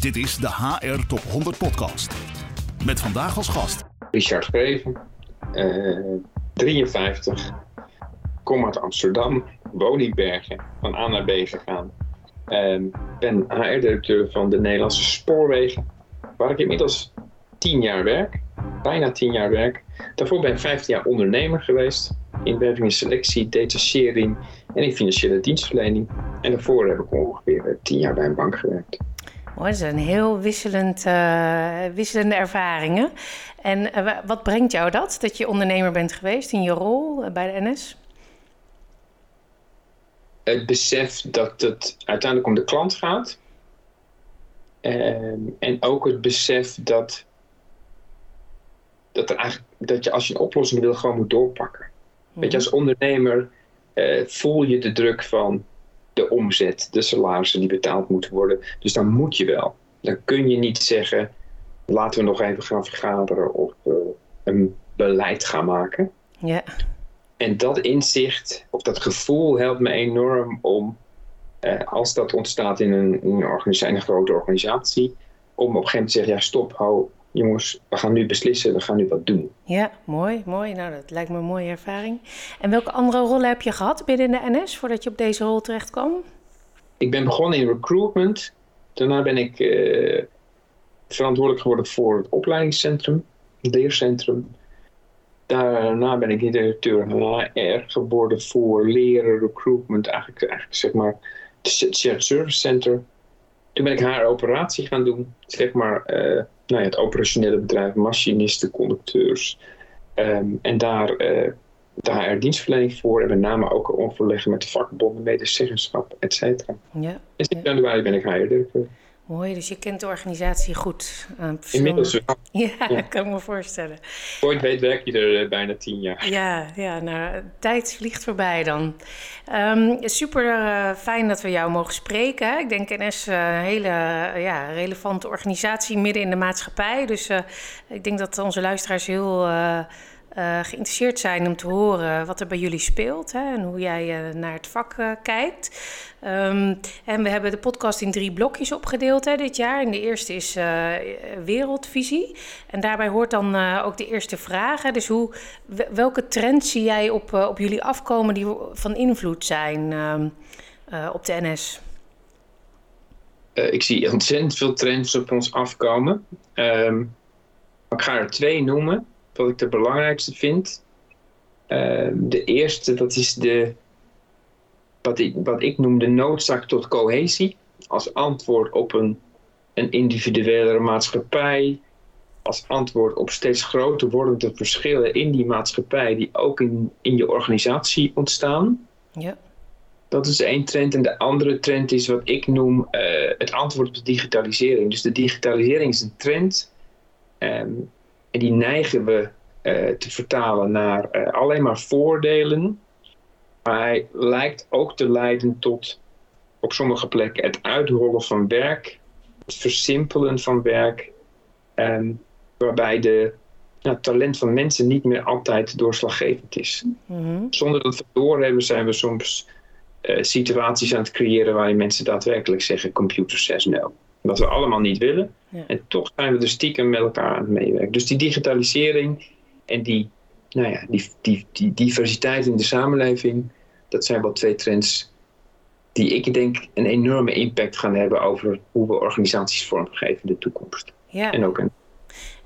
Dit is de HR Top 100 Podcast. Met vandaag als gast. Richard Greven, uh, 53, kom uit Amsterdam, woon in Bergen, van A naar B gegaan. Uh, ben HR-directeur van de Nederlandse Spoorwegen, waar ik inmiddels 10 jaar werk, bijna 10 jaar werk. Daarvoor ben ik 15 jaar ondernemer geweest in werving en selectie, detachering en in financiële dienstverlening. En daarvoor heb ik ongeveer 10 jaar bij een bank gewerkt. Mooi, dat zijn heel wisselend, uh, wisselende ervaringen. En uh, wat brengt jou dat, dat je ondernemer bent geweest in je rol uh, bij de NS? Het besef dat het uiteindelijk om de klant gaat. Ehm, en ook het besef dat, dat, er eigenlijk, dat je als je een oplossing wil gewoon moet doorpakken. Weet je, als ondernemer voel je de druk van de omzet, de salarissen die betaald moeten worden. Dus dan moet je wel. Dan kun je niet zeggen, laten we nog even gaan vergaderen of uh, een beleid gaan maken. Ja. En dat inzicht of dat gevoel helpt me enorm om, uh, als dat ontstaat in een, in een, organisatie, in een grote organisatie, om op een gegeven moment te zeggen, ja stop, hou, jongens, we gaan nu beslissen, we gaan nu wat doen. Ja, mooi, mooi. Nou, dat lijkt me een mooie ervaring. En welke andere rollen heb je gehad binnen de NS voordat je op deze rol terecht kwam? Ik ben begonnen in recruitment. Daarna ben ik uh, verantwoordelijk geworden voor het opleidingscentrum, het leercentrum. Daarna ben ik directeur HR geworden voor leren, recruitment, eigenlijk, eigenlijk zeg maar het shared service center. Toen ben ik haar operatie gaan doen, zeg maar uh, nou ja, het operationele bedrijf, machinisten, conducteurs. Um, en daar, uh, daar er dienstverlening voor en met name ook overleggen met de vakbonden, medezeggenschap, et cetera. Ja, in januari ben ik HR-directeur. Mooi, dus je kent de organisatie goed. Uh, Inmiddels wel. Ja, kan ik me voorstellen. Ooit weet werk je er uh, bijna tien jaar. Ja, ja nou, tijd vliegt voorbij dan. Um, super uh, fijn dat we jou mogen spreken. Ik denk NS een hele ja, relevante organisatie midden in de maatschappij. Dus ik denk dat onze luisteraars heel geïnteresseerd zijn om te horen wat er bij jullie speelt hè, en hoe jij uh, naar het vak uh, kijkt. Um, en we hebben de podcast in drie blokjes opgedeeld hè, dit jaar. En de eerste is wereldvisie. En daarbij hoort dan ook de eerste vraag. Hè, dus hoe, welke trends zie jij op, op jullie afkomen die van invloed zijn um, op de NS? ik zie ontzettend veel trends op ons afkomen. Um, ik ga er twee noemen wat ik de belangrijkste vind. Uh, de eerste, dat is de, wat, ik, wat ik noem de noodzaak tot cohesie. Als antwoord op een, een individuele maatschappij. Als antwoord op steeds groter wordende verschillen in die maatschappij, die ook in, in je organisatie ontstaan. Ja. Dat is één trend. En de andere trend is wat ik noem uh, het antwoord op de digitalisering. Dus de digitalisering is een trend. Um, en die neigen we uh, te vertalen naar uh, alleen maar voordelen. Maar hij lijkt ook te leiden tot op sommige plekken het uitrollen van werk, het versimpelen van werk, um, waarbij de nou, talent van mensen niet meer altijd doorslaggevend is. Mm -hmm. Zonder dat we doorhebben zijn we soms uh, situaties aan het creëren waarin mensen daadwerkelijk zeggen computer says no. Wat we allemaal niet willen. Ja. En toch zijn we er stiekem met elkaar aan het meewerken. Dus die digitalisering en die, nou ja, die, die, die diversiteit in de samenleving, dat zijn wel twee trends die ik denk een enorme impact gaan hebben over hoe we organisaties vormgeven in de toekomst. Ja. En ook een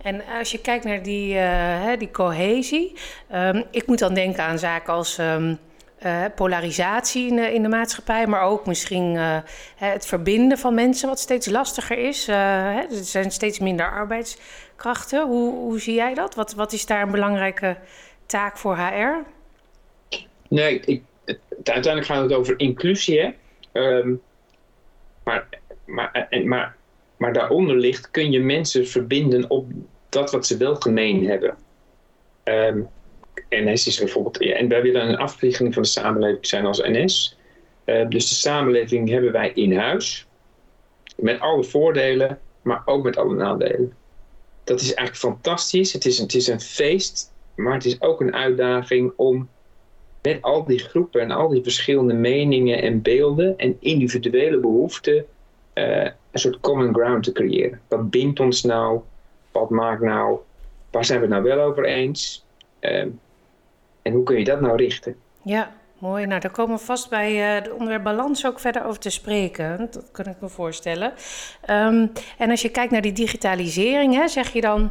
en als je kijkt naar die, uh, die cohesie, um, ik moet dan denken aan zaken als um, uh, polarisatie in de, in de, maatschappij, maar ook misschien uh, het verbinden van mensen, wat steeds lastiger is. Uh, er zijn steeds minder arbeidskrachten. Hoe, hoe zie jij dat? Wat, wat is daar een belangrijke taak voor HR? Nee, ik, uiteindelijk gaat het over inclusie. Um, maar, maar, maar, maar daaronder ligt, kun je mensen verbinden op dat wat ze wel gemeen hebben. Um, NS is bijvoorbeeld, en wij willen een afspiegeling van de samenleving zijn als NS. Uh, dus de samenleving hebben wij in huis, met alle voordelen, maar ook met alle nadelen. Dat is eigenlijk fantastisch. Het is, het is een feest, maar het is ook een uitdaging om met al die groepen en al die verschillende meningen en beelden en individuele behoeften uh, een soort common ground te creëren. Wat bindt ons nou? Wat maakt nou? Waar zijn we het nou wel over eens? Ehm, en hoe kun je dat nou richten? Ja, mooi. Nou, daar komen we vast bij uh, het onderwerp balans ook verder over te spreken. Dat kan ik me voorstellen. Um, en als je kijkt naar die digitalisering, hè, zeg je dan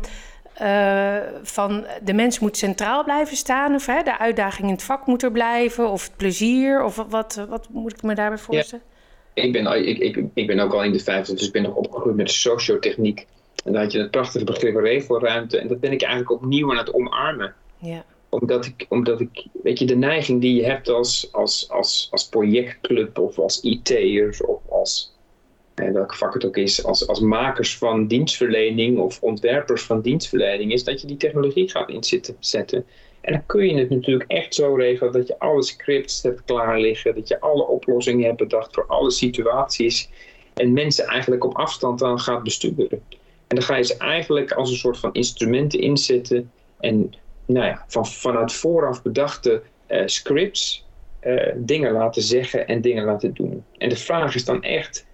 uh, van de mens moet centraal blijven staan? Of hè, de uitdaging in het vak moet er blijven? Of het plezier? Of wat, wat moet ik me daarbij voorstellen? Ja. Ik, ben, ik, ik, ik ben ook al in de 50, dus ik ben nog opgegroeid met sociotechniek. En dan had je het prachtige begrip regelruimte. En dat ben ik eigenlijk opnieuw aan het omarmen. Ja. Omdat ik, omdat ik, weet je, de neiging die je hebt als, als, als, als projectclub of als IT'ers of als, eh, welke vak het ook is, als, als makers van dienstverlening of ontwerpers van dienstverlening, is dat je die technologie gaat inzetten. En dan kun je het natuurlijk echt zo regelen dat je alle scripts hebt klaar liggen, dat je alle oplossingen hebt bedacht voor alle situaties en mensen eigenlijk op afstand dan gaat besturen. En dan ga je ze eigenlijk als een soort van instrumenten inzetten en nou ja, van, vanuit vooraf bedachte uh, scripts uh, dingen laten zeggen en dingen laten doen. En de vraag is dan echt,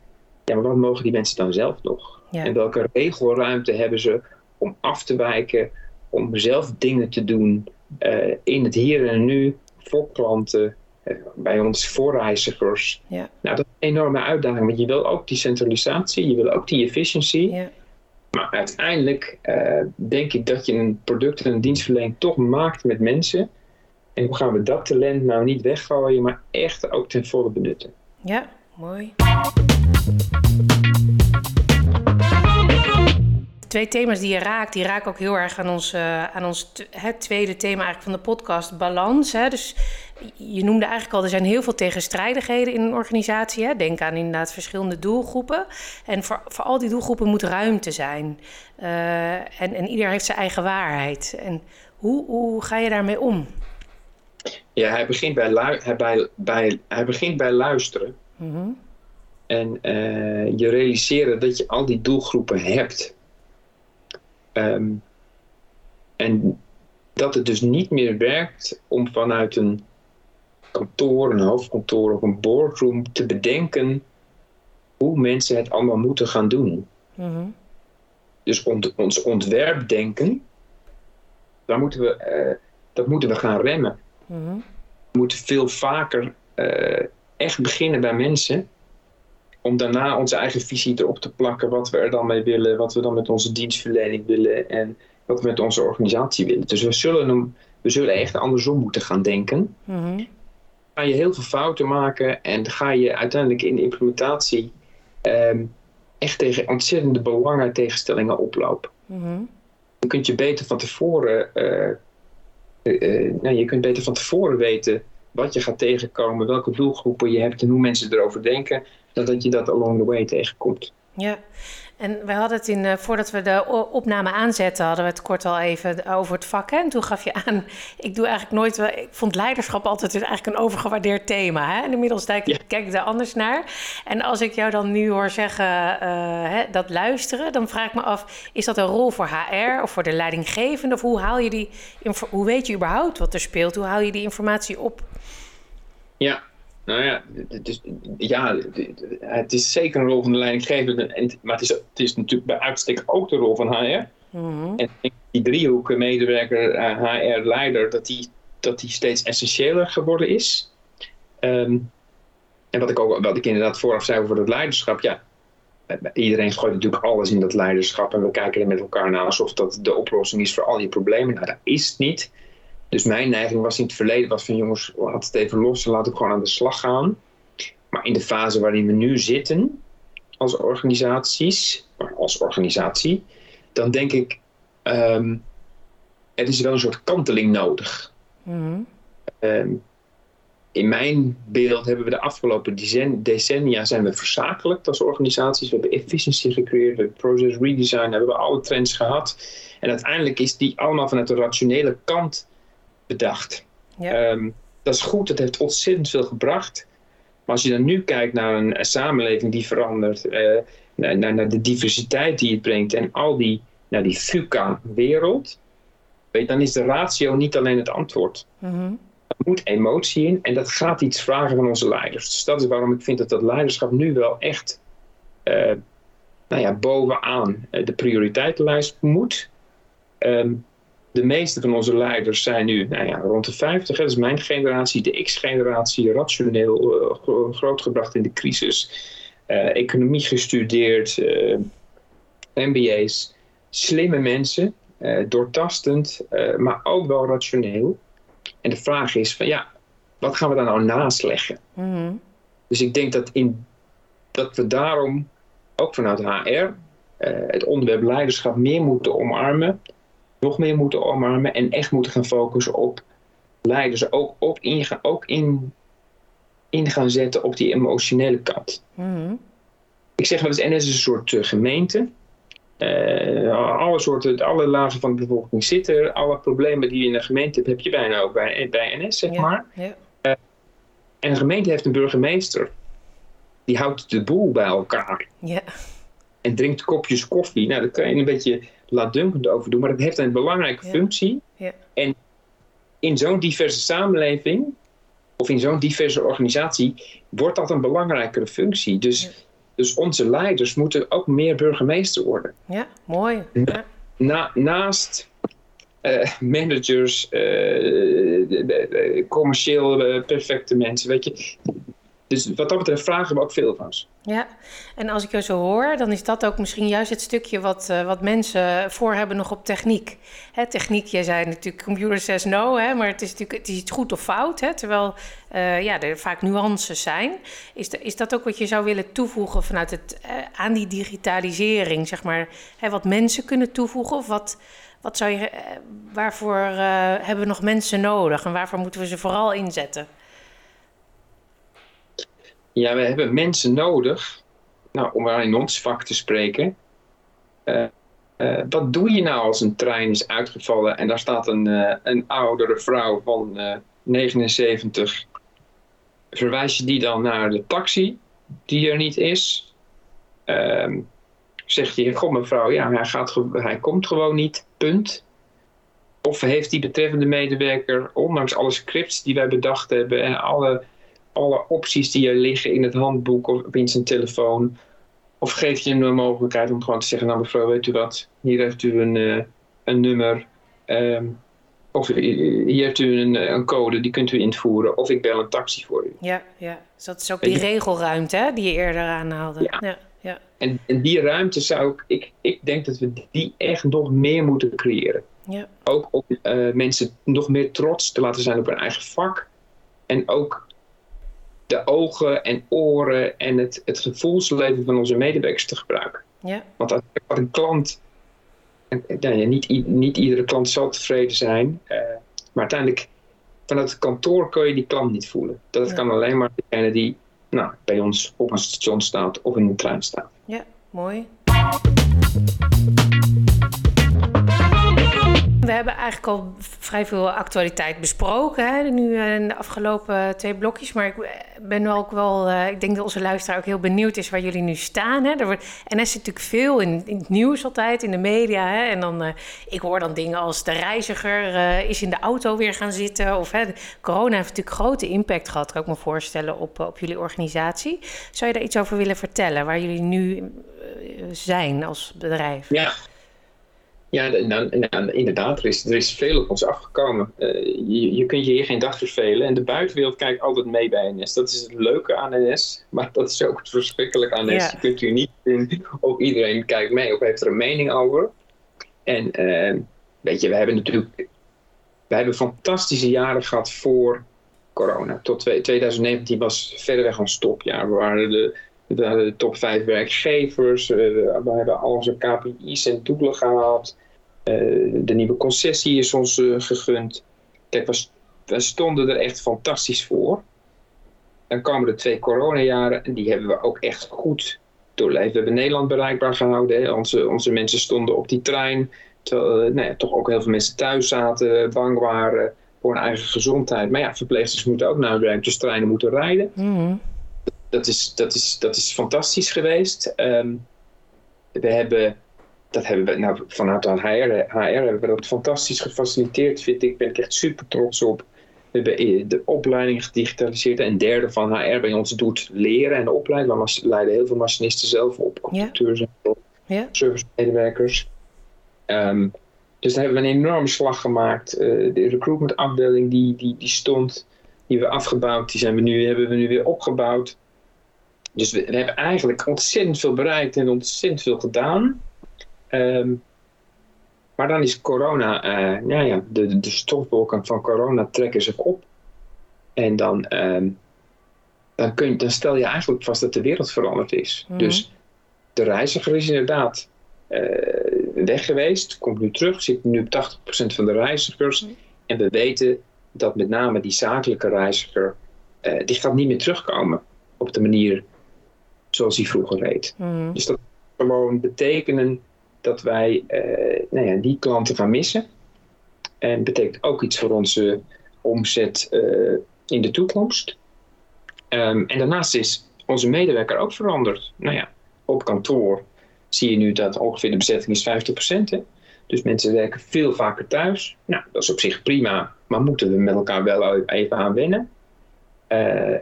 ja, maar wat mogen die mensen dan zelf nog? Ja. En welke regelruimte hebben ze om af te wijken, om zelf dingen te doen uh, in het hier en nu voor klanten, bij ons voorreizigers. Ja. Nou, dat is een enorme uitdaging, want je wil ook die centralisatie, je wil ook die efficiëntie. Ja. Maar uiteindelijk uh, denk ik dat je een product en een dienstverlening toch maakt met mensen. En hoe gaan we dat talent nou niet weggooien, maar echt ook ten volle benutten? Ja, mooi. Twee thema's die je raakt, die raken ook heel erg aan ons, uh, aan ons het tweede thema eigenlijk van de podcast, balans. Hè? Dus je noemde eigenlijk al, er zijn heel veel tegenstrijdigheden in een organisatie. Hè? Denk aan inderdaad verschillende doelgroepen. En voor, voor al die doelgroepen moet ruimte zijn. Uh, en, en ieder heeft zijn eigen waarheid. En hoe, hoe ga je daarmee om? Ja, hij begint bij, hij bij, bij, hij begint bij luisteren. Mm -hmm. En uh, je realiseren dat je al die doelgroepen hebt. Um, en dat het dus niet meer werkt om vanuit een kantoor, een hoofdkantoor of een boardroom te bedenken hoe mensen het allemaal moeten gaan doen. Mm -hmm. Dus ont, ons ontwerpdenken, daar moeten we, uh, dat moeten we gaan remmen. Mm -hmm. We moeten veel vaker uh, echt beginnen bij mensen. Om daarna onze eigen visie erop te plakken. Wat we er dan mee willen. Wat we dan met onze dienstverlening willen. En wat we met onze organisatie willen. Dus we zullen, we zullen echt andersom moeten gaan denken. Mm -hmm. Ga je heel veel fouten maken. En ga je uiteindelijk in de implementatie. Um, echt tegen ontzettende belangen tegenstellingen oplopen. Mm -hmm. Je kunt je beter van tevoren. Uh, uh, nou, je kunt beter van tevoren weten wat je gaat tegenkomen, welke doelgroepen je hebt en hoe mensen erover denken, dan dat je dat along the way tegenkomt. Ja, en we hadden het in, uh, voordat we de opname aanzetten, hadden we het kort al even over het vak. Hè? En toen gaf je aan, ik doe eigenlijk nooit, ik vond leiderschap altijd eigenlijk een overgewaardeerd thema. Hè? En inmiddels kijk, ja. kijk ik daar anders naar. En als ik jou dan nu hoor zeggen, uh, hè, dat luisteren, dan vraag ik me af, is dat een rol voor HR of voor de leidinggevende? Of hoe haal je die, hoe weet je überhaupt wat er speelt? Hoe haal je die informatie op? Ja, nou ja, het is, ja, het is zeker een rol van de leidinggevende, maar het is, het is natuurlijk bij uitstek ook de rol van HR. Mm -hmm. En die driehoek medewerker, HR, leider, dat die, dat die steeds essentiëler geworden is. Um, en wat ik ook wat ik inderdaad vooraf zei over het leiderschap, ja, iedereen gooit natuurlijk alles in dat leiderschap en we kijken er met elkaar naar alsof dat de oplossing is voor al die problemen. Nou, dat is het niet. Dus mijn neiging was in het verleden was van jongens, laat het even los en laat ik gewoon aan de slag gaan. Maar in de fase waarin we nu zitten als organisaties, als organisatie, dan denk ik, um, er is wel een soort kanteling nodig. Mm -hmm. um, in mijn beeld hebben we de afgelopen decennia zijn we verzakelijkt als organisaties. We hebben efficiëntie gecreëerd, we hebben process redesign, hebben we alle trends gehad. En uiteindelijk is die allemaal vanuit de rationele kant bedacht. Ja. Um, dat is goed, dat heeft ontzettend veel gebracht. Maar als je dan nu kijkt naar een, een samenleving die verandert, uh, naar, naar, de diversiteit die het brengt en al die, naar die VUCA-wereld, dan is de ratio niet alleen het antwoord. Mm -hmm. Er moet emotie in en dat gaat iets vragen van onze leiders. Dus dat is waarom ik vind dat dat leiderschap nu wel echt uh, nou ja, bovenaan de prioriteitenlijst moet. Ehm, de meeste van onze leiders zijn nu nou ja, rond de 50. Dat is mijn generatie, de X-generatie, rationeel, uh, grootgebracht in de crisis. Uh, economie gestudeerd, uh, MBA's. Slimme mensen, doortastend, maar ook wel rationeel. En de vraag is van ja, wat gaan we daar nou naast leggen? Mhm. Dus ik denk dat, in, dat we daarom ook vanuit HR het onderwerp leiderschap meer moeten omarmen nog meer moeten omarmen en echt moeten gaan focussen op leiders. Ook, ook, in, ook in, in gaan zetten op die emotionele kant. Mhm. Ik zeg wel eens, NS is een soort uh, gemeente. Uh, alle, soorten, alle lagen van de bevolking zitten. Alle problemen die je in een gemeente hebt, heb je bijna ook bij, bij NS, zeg maar. Ja. Uh, en een gemeente heeft een burgemeester. Die houdt de boel bij elkaar. Ja. En drinkt kopjes koffie. Nou, dan kan je een beetje laatdunkend over doen, maar het heeft een belangrijke functie. Ja. En in zo'n diverse samenleving, of in zo'n diverse organisatie, wordt dat een belangrijkere functie. Dus, dus onze leiders moeten ook meer burgemeester worden. Ja, mooi. Na, naast uh, managers, uh, commercieel perfecte mensen, weet je. Dus wat dat betreft vragen we ook veel van ze. Ja, en als ik je zo hoor, dan is dat ook misschien juist het stukje wat, uh, wat mensen voor hebben nog op techniek. Hè, techniek, jij zei natuurlijk computer says no, hè, maar het is natuurlijk het is iets goed of fout, hè, terwijl uh, ja, er vaak nuances zijn. Is, is dat ook wat je zou willen toevoegen vanuit het, uh, aan die digitalisering, zeg maar, hè, wat mensen kunnen toevoegen? Of wat, wat zou je, waarvoor hebben we nog mensen nodig en waarvoor moeten we ze vooral inzetten? Ja, we hebben mensen nodig, nou, om maar in ons vak te spreken. Uh, uh, wat doe je nou als een trein is uitgevallen en daar staat een, uh, een oudere vrouw van 79? Verwijs je die dan naar de taxi die er niet is? Ehm, zegt je, god mevrouw, ja, hij, gaat hij komt gewoon niet, punt. Of heeft die betreffende medewerker, ondanks alle scripts die wij bedacht hebben en alle alle opties die er liggen in het handboek of in zijn telefoon. Of geef je hem de mogelijkheid om gewoon te zeggen, nou mevrouw, weet u wat, hier heeft u een, uh, een nummer. Um, of hier heeft u een, een, code, die kunt u invoeren. Of ik bel een taxi voor u. Ja, ja. Dus dat is ook die regelruimte hè, die je eerder aanhaalde. Ja. ja, ja. En, en die ruimte zou ik, ik, ik denk dat we die echt nog meer moeten creëren. Ja. Ook om uh, mensen nog meer trots te laten zijn op hun eigen vak. En ook de ogen en oren en het, het gevoelsleven van onze medewerkers te gebruiken. Ja. Want als een klant, ja, niet, niet iedere klant zal tevreden zijn, uh, maar uiteindelijk vanuit het kantoor kun je die klant niet voelen. Dat kan alleen maar degene die nou, bij ons op een station staat of in een trein staat. Ja, mooi. We hebben eigenlijk al vrij veel actualiteit besproken. Hè, nu eh, in de afgelopen twee blokjes. Maar ik ben ook wel. Uh, ik denk dat onze luisteraar ook heel benieuwd is waar jullie nu staan. Hè. Er wordt, en er zit natuurlijk veel in, het nieuws altijd, in de media. Hè. En dan, ik hoor dan dingen als de reiziger is in de auto weer gaan zitten. Of hè, corona heeft natuurlijk grote impact gehad, kan ik me voorstellen, op, op jullie organisatie. Zou je daar iets over willen vertellen, waar jullie nu zijn als bedrijf? Ja. Ja, nou, nou, inderdaad, er is, er is veel op ons afgekomen. Uh, je, je kunt je hier geen dag vervelen. En de buitenwereld kijkt altijd mee bij NS. Dat is het leuke aan NS, maar dat is ook het verschrikkelijke aan NS. Je kunt hier niet in, of iedereen kijkt mee of heeft er een mening over. En uh, weet je, we hebben natuurlijk we hebben fantastische jaren gehad voor corona. Tot 2019 was verreweg een stopjaar. We waren de, we hadden de top 5 werkgevers. Uh, we hebben al onze KPI's en doelen gehad. Uh, de nieuwe concessie is ons uh, gegund. Kijk, we, stonden er echt fantastisch voor. Dan komen de twee coronajaren en die hebben we ook echt goed doorleefd. We hebben Nederland bereikbaar gehouden. Onze, onze mensen stonden op die trein. Terwijl nou ja, toch ook heel veel mensen thuis zaten, bang waren voor hun eigen gezondheid. Maar ja, verpleegsters moeten ook naar hun werk, dus treinen moeten rijden. Mm dat is, dat is, dat is fantastisch geweest. Um, we hebben, dat hebben we nou, vanuit HR, HR hebben we dat fantastisch gefaciliteerd, vind ik. Ben ik echt super trots op. We hebben de opleiding gedigitaliseerd. En een derde van HR bij ons doet leren en opleiden. We leiden heel veel machinisten zelf op, conducteurs ja. en Ja. servicemedewerkers. Ehm, dus daar hebben we een enorme slag gemaakt. Eh, de recruitmentafdeling die, die, die stond, die we afgebouwd, die zijn we nu, hebben we nu weer opgebouwd. Dus we, we hebben eigenlijk ontzettend veel bereikt en ontzettend veel gedaan. Ehm, maar dan is corona, eh, ja, ja, de, de stofwolken van corona trekken zich op. En dan, ehm, dan, kun je, dan stel je eigenlijk vast dat de wereld veranderd is. Mhm. Dus de reiziger is inderdaad eh, weg geweest, komt nu terug, zit nu op 80% van de reizigers. Mhm. En we weten dat met name die zakelijke reiziger, eh, die gaat niet meer terugkomen op de manier zoals hij vroeger reed. Mhm. Dus dat kan gewoon betekenen dat wij eh, nou ja, die klanten gaan missen. En betekent ook iets voor onze omzet eh, in de toekomst. Ehm, en daarnaast is onze medewerker ook veranderd. Nou ja, op kantoor zie je nu dat ongeveer de bezetting is 50%. Hè? Dus mensen werken veel vaker thuis. Nou, dat is op zich prima, maar moeten we met elkaar wel even aan wennen. Eh,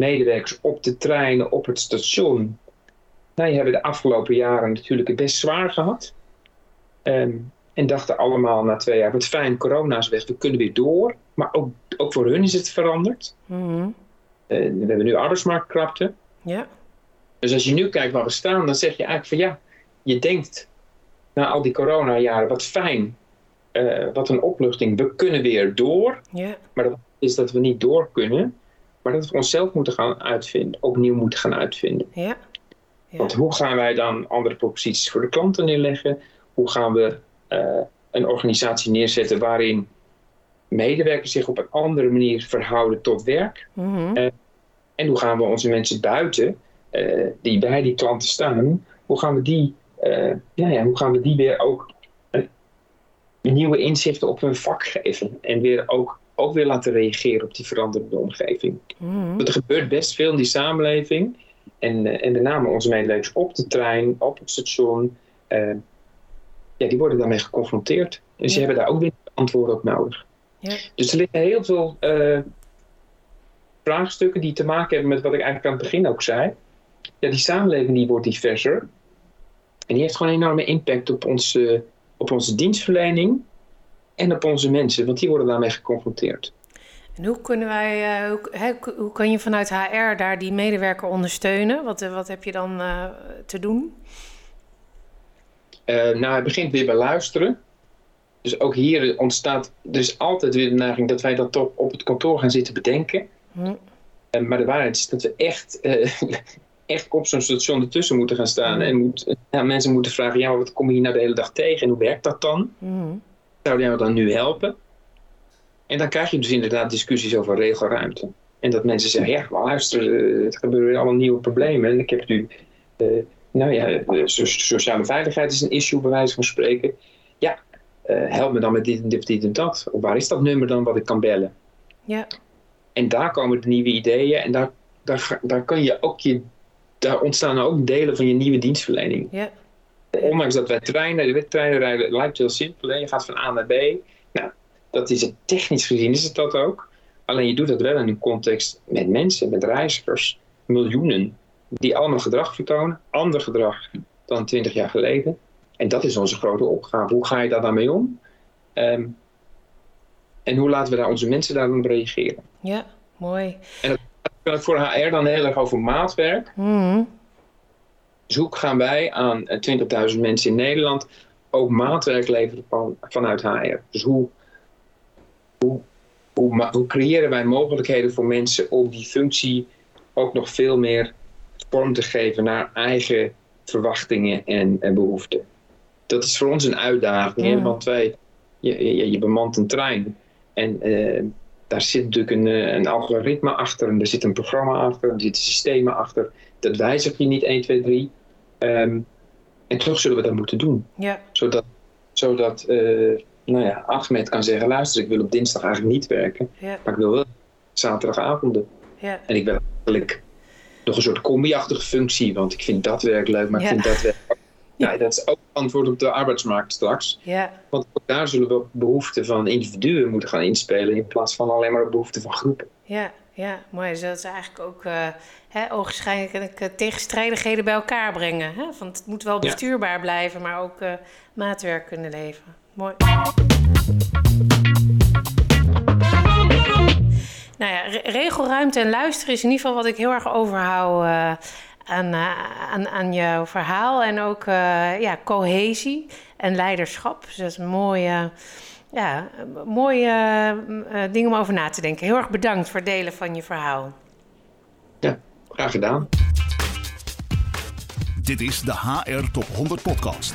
medewerkers op de treinen, op het station, nou, die hebben de afgelopen jaren natuurlijk het best zwaar gehad. Ehm, en dachten allemaal na twee jaar, wat fijn, corona is weg, we kunnen weer door. Maar ook, ook voor hun is het veranderd. Mhm. Eh, we hebben nu arbeidsmarktkrapte. Ja. Dus als je nu kijkt waar we staan, dan zeg je eigenlijk van ja, je denkt na al die coronajaren, wat fijn, eh, wat een opluchting, we kunnen weer door. Ja. Maar dat is dat we niet door kunnen, maar dat we onszelf moeten gaan uitvinden, opnieuw moeten gaan uitvinden. Ja. Ja. Want hoe gaan wij dan andere proposities voor de klanten neerleggen? Hoe gaan we eh, een organisatie neerzetten waarin medewerkers zich op een andere manier verhouden tot werk? Mhm. En hoe gaan we onze mensen buiten, eh, die bij die klanten staan, hoe gaan we die, eh, ja, ja, hoe gaan we die weer ook nieuwe inzichten op hun vak geven? En weer ook, ook weer laten reageren op die veranderende omgeving. Mhm. Want er gebeurt best veel in die samenleving. En, eh, en met name onze medewerkers op de trein, op het station, eh, ja, die worden daarmee geconfronteerd. En ze hebben daar ook weer antwoorden op nodig. Ja. Dus er liggen heel veel eh, vraagstukken die te maken hebben met wat ik eigenlijk aan het begin ook zei. Ja, die samenleving die wordt diverser. En die heeft gewoon een enorme impact op onze, op onze dienstverlening en op onze mensen, want die worden daarmee geconfronteerd. En hoe kunnen wij, eh, hoe, hoe kan je vanuit HR daar die medewerker ondersteunen? Wat, eh, wat heb je dan eh, te doen? Eh, nou, het begint weer bij luisteren. Dus ook hier ontstaat, er is altijd weer de neiging dat wij dat toch op het kantoor gaan zitten bedenken. Hm. Maar de waarheid is dat we echt, echt op zo'n station ertussen moeten gaan staan. En moet, mensen moeten vragen, ja, maar wat kom je hier nou de hele dag tegen en hoe werkt dat dan? Mhm. Zou jou dan nu helpen? En dan krijg je dus inderdaad discussies over regelruimte. En dat mensen zeggen, ja, maar luister, eh, het gebeuren allemaal nieuwe problemen. En ik heb nu, eh, nou ja, eh, so- sociale veiligheid is een issue bij wijze van spreken. Ja, help me dan met dit en dit, dit en dat. Of waar is dat nummer dan wat ik kan bellen? Ja. En daar komen de nieuwe ideeën en daar, daar, daar, kan je ook je, daar ontstaan ook delen van je nieuwe dienstverlening. Ja. Ondanks dat wij treinen, de treinen rijden, lijkt heel simpel. Hè? Je gaat van A naar B. Nou, dat is het technisch gezien, is het dat ook. Alleen je doet dat wel in een context met mensen, met reizigers, miljoenen, die allemaal gedrag vertonen, ander gedrag dan 20 jaar geleden. En dat is onze grote opgave. Hoe ga je daar dan mee om? Ehm, en hoe laten we daar onze mensen daarop reageren? Ja, mooi. Ik voor HR dan heel erg over maatwerk. Mhm. Dus hoe gaan wij aan eh, 20.000 mensen in Nederland ook maatwerk leveren van, vanuit HR? Dus hoe, hoe, hoe, creëren wij mogelijkheden voor mensen om die functie ook nog veel meer vorm te geven naar eigen verwachtingen en, en behoeften? Dat is voor ons een uitdaging, Ja. want wij, je, je, je bemant een trein en eh, daar zit natuurlijk een, eh, een algoritme achter en er zit een programma achter, er zitten systemen achter. Dat wijzig je niet 1, 2, 3. Ehm, en toch zullen we dat moeten doen. Ja. Zodat, zodat eh, nou ja, Ahmed kan zeggen, luister, ik wil op dinsdag eigenlijk niet werken. Ja. Maar ik wil wel zaterdagavonden. Ja. En ik wil eigenlijk nog een soort combi-achtige functie. Want ik vind dat werk leuk, maar ik vind dat werk... Ja, dat is ook antwoord op de arbeidsmarkt straks. Ja. Want ook daar zullen we op behoeften van individuen moeten gaan inspelen... in plaats van alleen maar op behoeften van groepen. Ja. Ja, mooi. Dus dat is eigenlijk ook uh, hè, ogenschijnlijk tegenstrijdigheden bij elkaar brengen. Hè? Want het moet wel bestuurbaar blijven, maar ook uh, maatwerk kunnen leveren. Mooi. Nou ja, regelruimte en luisteren is in ieder geval wat ik heel erg overhoud uh, aan, aan, aan jouw verhaal. En ook ja, cohesie en leiderschap. Dus dat is een mooie ja, mooie uh, ding om over na te denken. Heel erg bedankt voor het delen van je verhaal. Ja, graag gedaan. Dit is de HR Top 100 Podcast.